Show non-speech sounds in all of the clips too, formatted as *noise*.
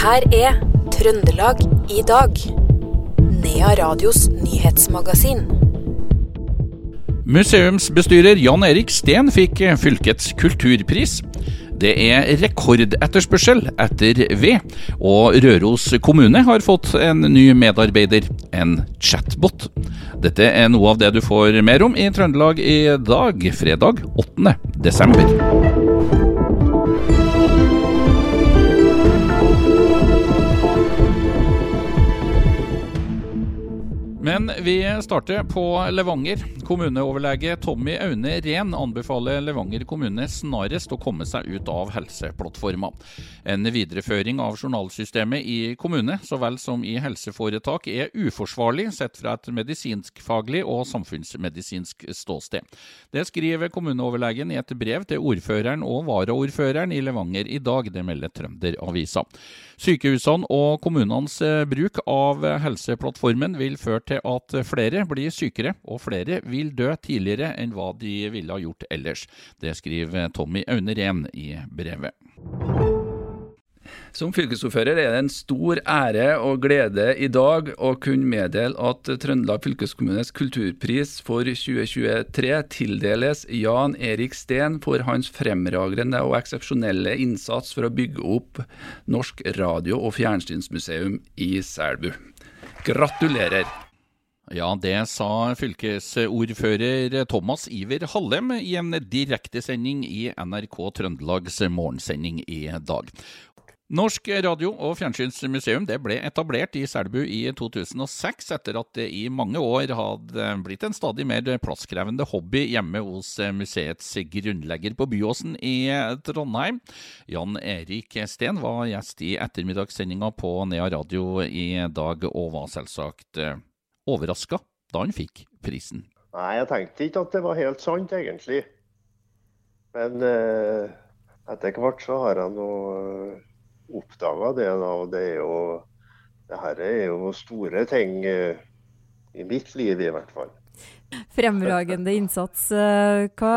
her er Trøndelag i dag. Nea Radios nyhetsmagasin. Museumsbestyrer Jan Erik Steen fikk fylkets kulturpris. Det er rekordetterspørsel etter ved, og Røros kommune har fått en ny medarbeider, en chatbot. Dette er noe av det du får mer om i Trøndelag i dag, fredag 8. desember. Men vi starter på Levanger. Kommuneoverlege Tommy Aune Rehn anbefaler Levanger kommune snarest å komme seg ut av Helseplattforma. En videreføring av journalsystemet i kommune så vel som i helseforetak er uforsvarlig sett fra et medisinskfaglig og samfunnsmedisinsk ståsted. Det skriver kommuneoverlegen i et brev til ordføreren og varaordføreren i Levanger i dag, det melder Trønderavisa. Sykehusene og kommunenes bruk av Helseplattformen vil føre til at flere blir sykere, og flere vil dø tidligere enn hva de ville ha gjort ellers. Det skriver Tommy Aune Rehn i brevet. Som fylkesordfører er det en stor ære og glede i dag å kunne meddele at Trøndelag fylkeskommunes kulturpris for 2023 tildeles Jan Erik Steen for hans fremragende og eksepsjonelle innsats for å bygge opp Norsk radio- og fjernsynsmuseum i Selbu. Gratulerer! Ja, det sa fylkesordfører Thomas Iver Hallem i en direktesending i NRK Trøndelags morgensending i dag. Norsk radio- og fjernsynsmuseum ble etablert i Selbu i 2006, etter at det i mange år hadde blitt en stadig mer plasskrevende hobby hjemme hos museets grunnlegger på Byåsen i Trondheim. Jan Erik Steen var gjest i ettermiddagssendinga på Nea Radio i dag, og var selvsagt overraska da han fikk prisen. Nei, jeg tenkte ikke at det var helt sant, egentlig. Men eh, etter hvert så har jeg nå eh, oppdaga det, da. Og det er jo det her er jo store ting eh, i mitt liv, i hvert fall. Fremragende innsats. Eh, hva,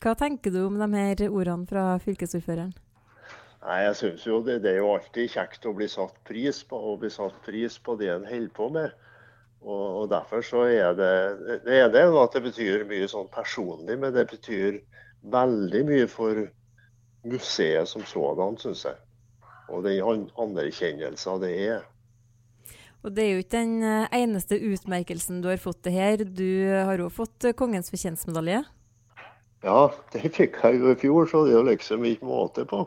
hva, tenker du om de her ordene fra fylkesordføreren? Nei, jeg synes jo det, det, er jo alltid kjekt å bli satt pris på, og bli satt pris på det en holder på med. Og, og, derfor så er det Det ene er at det betyr mye sånn personlig, men det betyr veldig mye for museet som sådan, syns jeg. Og den anerkjennelsen det er. Og Det er jo ikke den eh, eneste utmerkelsen du har fått det her. Du har òg fått eh, Kongens fortjenstmedalje? Ja, det fikk jeg jo i fjor, så det er jo liksom ikke måte på.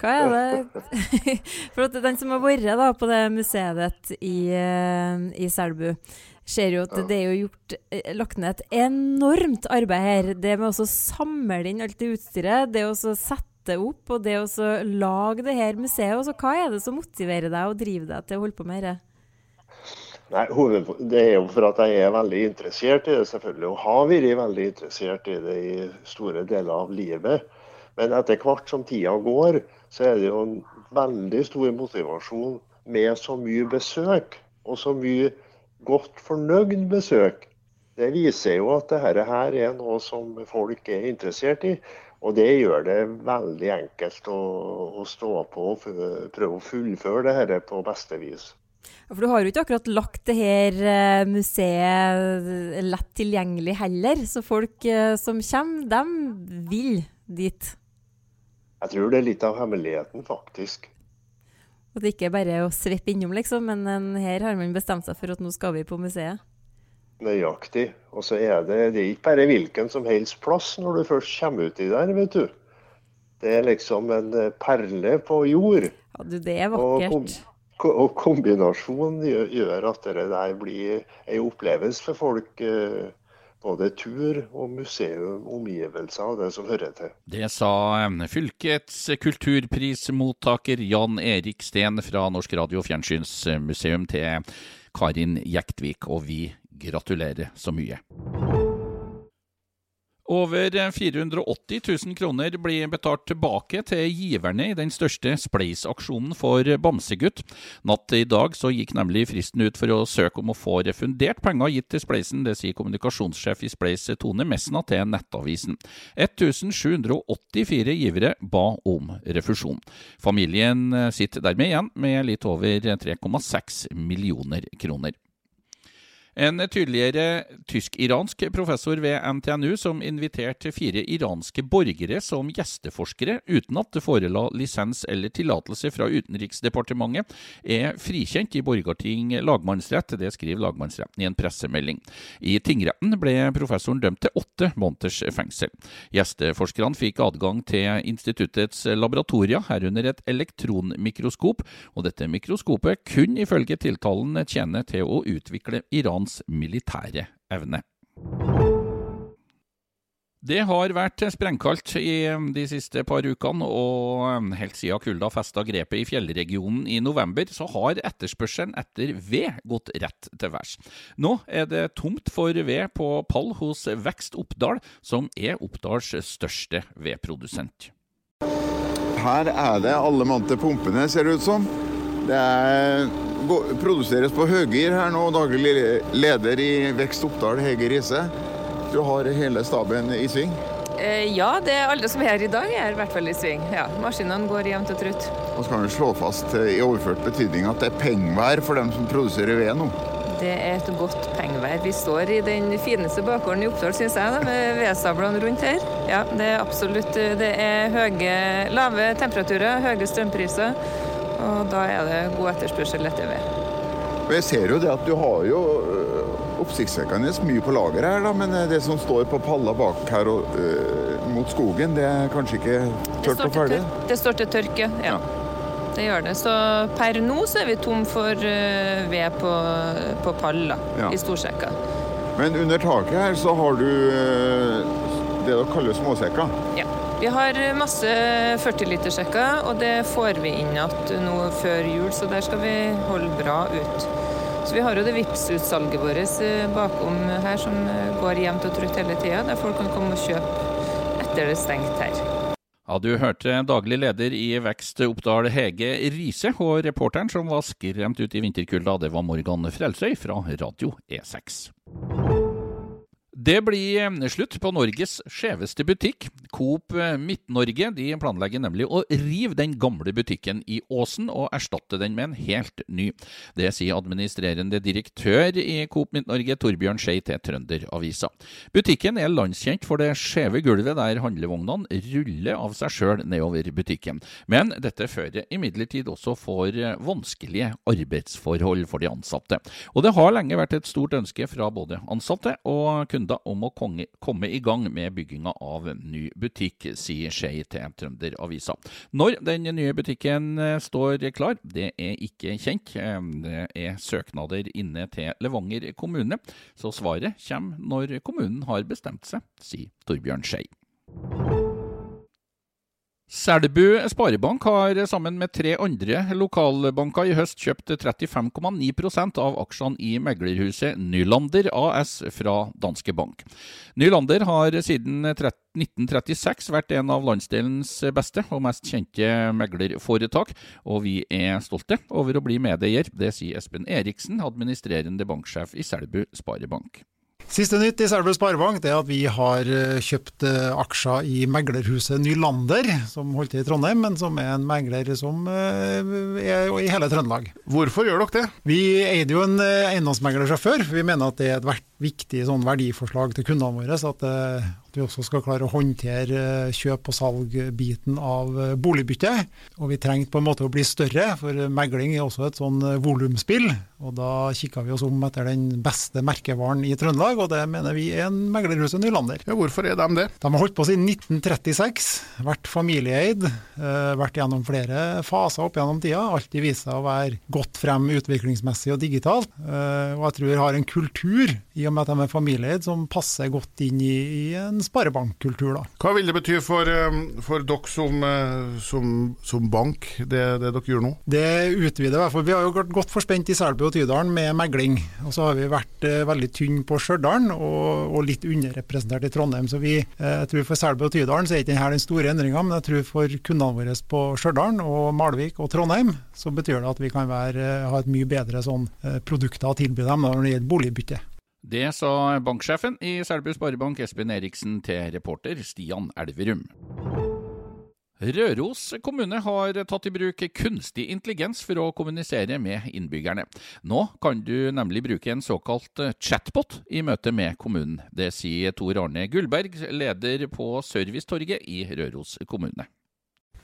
Hva er det *laughs* For at Den som har vært på det museet ditt i, eh, i Selbu, ser jo at det er jo gjort, eh, lagt ned et enormt arbeid her. Det med å samle inn alt det utstyret, det å sette opp og det å lage det her museet. Også, hva er det som motiverer deg og driver deg til å holde på med dette? Nei, Det er jo for at jeg er veldig interessert i det, selvfølgelig. Og har vært veldig interessert i det i store deler av livet. Men etter hvert som tida går, så er det jo en veldig stor motivasjon med så mye besøk, og så mye godt fornøyd besøk. Det viser jo at dette her er noe som folk er interessert i. Og det gjør det veldig enkelt å, å stå på og prøve å fullføre det dette på beste vis. For Du har jo ikke akkurat lagt det her eh, museet lett tilgjengelig heller. Så folk eh, som kommer, de vil dit. Jeg tror det er litt av hemmeligheten, faktisk. At det ikke bare er å svippe innom, liksom, men her har man bestemt seg for at nå skal vi på museet? Nøyaktig. Og så er det, det er ikke bare hvilken som helst plass når du først kommer uti der, vet du. Det er liksom en eh, perle på jord. Ja, du, det er vakkert. Og, og kombinasjonen gjør, gjør, at det der blir en opplevelse for folk. Eh, både tur og museum, omgivelser og det som hører til. Det sa fylkets kulturprismottaker Jan Erik Steen fra Norsk radio- fjernsynsmuseum til Karin Jektvik, og vi gratulerer så mye. Over 480 000 kroner blir betalt tilbake til giverne i den største Spleis-aksjonen for Bamsegutt. Natt i dag så gikk nemlig fristen ut for å søke om å få refundert penger gitt til Spleisen. Det sier kommunikasjonssjef i Spleis Tone Mesna til Nettavisen. 1784 givere ba om refusjon. Familien sitter dermed igjen med litt over 3,6 millioner kroner. En tydeligere tysk-iransk professor ved NTNU som inviterte fire iranske borgere som gjesteforskere uten at det forela lisens eller tillatelse fra Utenriksdepartementet, er frikjent i Borgarting lagmannsrett. Det skriver lagmannsretten i en pressemelding. I tingretten ble professoren dømt til åtte måneders fengsel. Gjesteforskerne fikk adgang til instituttets laboratorier, herunder et elektronmikroskop, og dette mikroskopet kun ifølge tiltalen tjene til å utvikle Iran hans militære evne. Det har vært sprengkaldt i de siste par ukene, og helt siden kulda festa grepet i fjellregionen i november, så har etterspørselen etter ved gått rett til værs. Nå er det tomt for ved på pall hos Vekst Oppdal, som er Oppdals største vedprodusent. Her er det alle mann til pumpene, ser det ut som. Det er produseres på høygir her nå, daglig leder i Vekst Oppdal, Hege Riise. Du har hele staben i sving? Eh, ja, det er alle som er her i dag er i hvert fall i sving. Ja, Maskinene går jevnt og trutt. Og så kan vi slå fast eh, i overført betydning at det er pengevær for dem som produserer ved nå? Det er et godt pengevær. Vi står i den fineste bakgården i Oppdal, syns jeg, da, med vedstablene rundt her. Ja, det er absolutt Det er høye, lave temperaturer, høye strømpriser. Og da er det god etterspørsel etter ved. Jeg ser jo det at du har jo øh, oppsiktsvekkende mye på lager her, da, men øh, det som står på palla bak her og, uh, mot skogen, det er kanskje ikke tørt og ferdig? Det står til tørke, ja. ja. Det gjør det. Så per nå så er vi tom for uh, ved på, på palla ja. i storsekka. Men under taket her så har du uh, det dere kaller småsekker? Ja. Vi har masse 40-literssekker, og det får vi inn igjen nå før jul, så der skal vi holde bra ut. Så Vi har jo det Vipps-utsalget vårt eh, bakom her som eh, går jevnt og trutt hele tida, der folk kan komme og kjøpe etter det er stengt her. Ja, Du hørte daglig leder i Vekst Oppdal Hege Riise, og reporteren som var skremt ut i vinterkulda, det var Morgan Frelsøy fra Radio E6. Det blir eh, slutt på Norges skjeveste butikk. Coop eh, Midt-Norge de planlegger nemlig å rive den gamle butikken i Åsen og erstatte den med en helt ny. Det sier administrerende direktør i Coop Midt-Norge, Torbjørn Skei til Trønderavisa. Butikken er landskjent for det skjeve gulvet der handlevognene ruller av seg sjøl nedover butikken. Men dette fører imidlertid også for eh, vanskelige arbeidsforhold for de ansatte. Og det har lenge vært et stort ønske fra både ansatte og kunder kunder om å komme i gang med bygginga av ny butikk, sier Skei til Trønderavisa. Når den nye butikken eh, står klar, det er ikke kjent. Det er søknader inne til Levanger kommune, så svaret kommer når kommunen har bestemt seg, sier Torbjørn Skei. Selbu Sparebank har sammen med tre andre lokalbanker i høst kjøpt 35,9% av aksjene i meglerhuset Nylander AS fra Danske Bank. Nylander har siden 1936 vært en av landsdelens beste og mest kjente meglerforetak, og vi er stolte over å bli medeier. Det sier Espen Eriksen, administrerende banksjef i Selbu Sparebank. Siste nytt i Selbu Sparebank er at vi har eh, kjøpt eh, aksjer i meglerhuset Nylander, som holdt til i Trondheim, men som er en megler som eh, er i hele Trøndelag. Hvorfor gjør dere det? Vi eide jo en eiendomsmegler fra før. Vi mener at det er et viktig sånn verdiforslag til kundene våre. at vi også skal klare å håndtere eh, kjøp- og salgbiten av eh, boligbytte. Og vi trengte på en måte å bli større, for megling er også et sånn eh, volumspill. Og da kikka vi oss om etter den beste merkevaren i Trøndelag, og det mener vi er en meglerhuset Nylander. Ja, hvorfor er de det? De har holdt på siden 1936, vært familieeid, vært gjennom flere faser opp gjennom tida. Alltid vist seg å være godt frem utviklingsmessig og digitalt. Og jeg tror har en kultur, i og med at de er familieeid, som passer godt inn i, i en sparebankkultur. Da. Hva vil det bety for, eh, for dere som, eh, som, som, bank, det, det, dere gjør nå? Det utvider i hvert fall. Vi har jo gått godt forspent i Selbu og Tydalen med megling. Og så har vi vært eh, veldig tynne på Stjørdal og, og, litt underrepresentert i Trondheim. Så vi, eh, jeg tror For Selbu og Tydalen så er ikke denne den store endringa, men jeg tror for kundene våre på Stjørdal og Malvik og Trondheim, så betyr det at vi kan være, ha et mye bedre sånn, produkter å tilby dem når det gjelder boligbytte. Det sa banksjefen i Selbu Sparebank Espen Eriksen til reporter Stian Elverum. Røros kommune har tatt i bruk kunstig intelligens for å kommunisere med innbyggerne. Nå kan du nemlig bruke en såkalt chatbot i møte med kommunen. Det sier Tor Arne Gullberg, leder på Servicetorget i Røros kommune.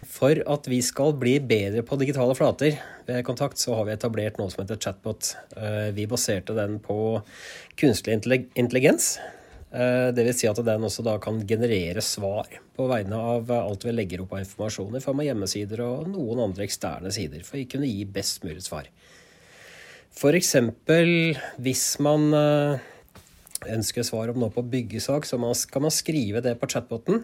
For at vi skal bli bedre på digitale flater ved kontakt, så har vi etablert noe som heter chatbot. Eh, vi baserte den på kunstig intelligens. Eh, Dvs. Si at den også da kan generere svar på vegne av alt vi legger opp av informasjon i form av hjemmesider og noen andre eksterne sider, for å kunne gi best mulig svar. F.eks. hvis man eh, ønsker svar om noe på byggesak, så kan man skrive det på chatboten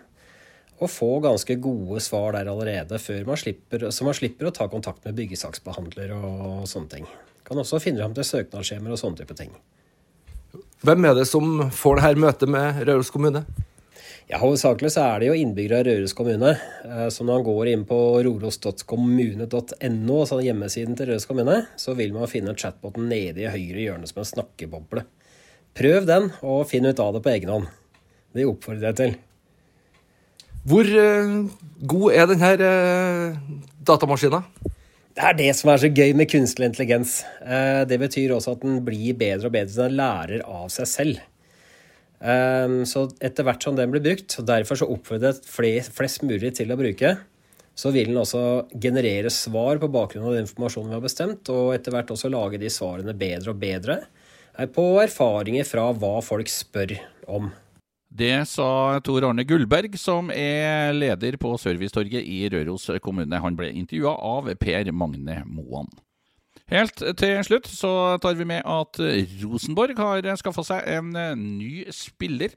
og få ganske gode svar der allerede, før man slipper, så man slipper å ta kontakt med byggesaksbehandler og sånne ting. Kan også finne fram til søknadsskjemaer og sånne type ting. Hvem er det som får det her møtet med Røros kommune? Ja, Hovedsakelig så er det jo innbyggere av Røros kommune. Eh, så når man går inn på roros.kommune.no, altså hjemmesiden til Røros kommune, så vil man finne chatboten nede i høyre hjørne som en snakkeboble. Prøv den, og finn ut av det på egen hånd. Det oppfordrer jeg til. Hvor uh, god er denne uh, datamaskinen? Det er det som er så gøy med kunstig intelligens. Uh, det betyr også at den blir bedre og bedre, den lærer av seg selv. Så etter hvert som den blir brukt, og derfor så flest, flest mulig til å bruke, så vil den også generere svar på bakgrunn av den informasjonen vi har bestemt, og etter hvert også lage de svarene bedre og bedre på erfaringer fra hva folk spør om. Det sa Tor Arne Gullberg, som er leder på Servicetorget i Røros kommune. Han ble intervjua av Per Magne Moan. Helt til slutt så tar vi med at Rosenborg har skaffa seg en ny spiller.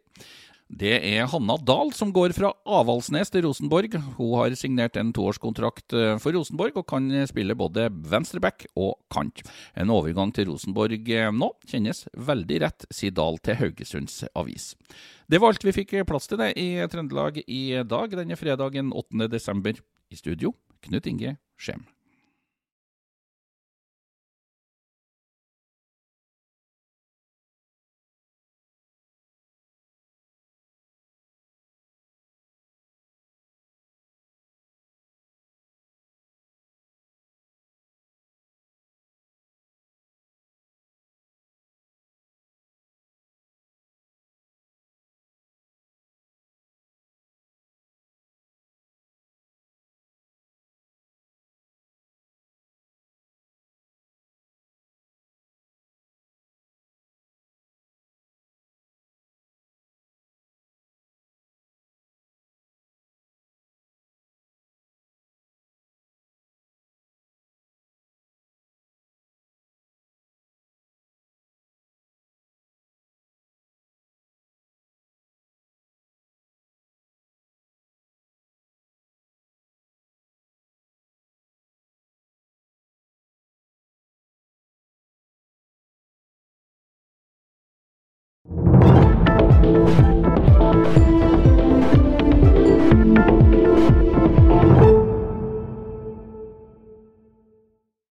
Det er Hanna Dahl som går fra Avaldsnes til Rosenborg. Hun har signert en toårskontrakt eh, for Rosenborg og kan spille både venstreback og kant. En overgang til Rosenborg eh, nå kjennes veldig rett, sier Dahl til Haugesunds Avis. Det var alt vi fikk plass til det i Trøndelag i dag, denne fredagen 8. desember. I studio, Knut Inge Skjem.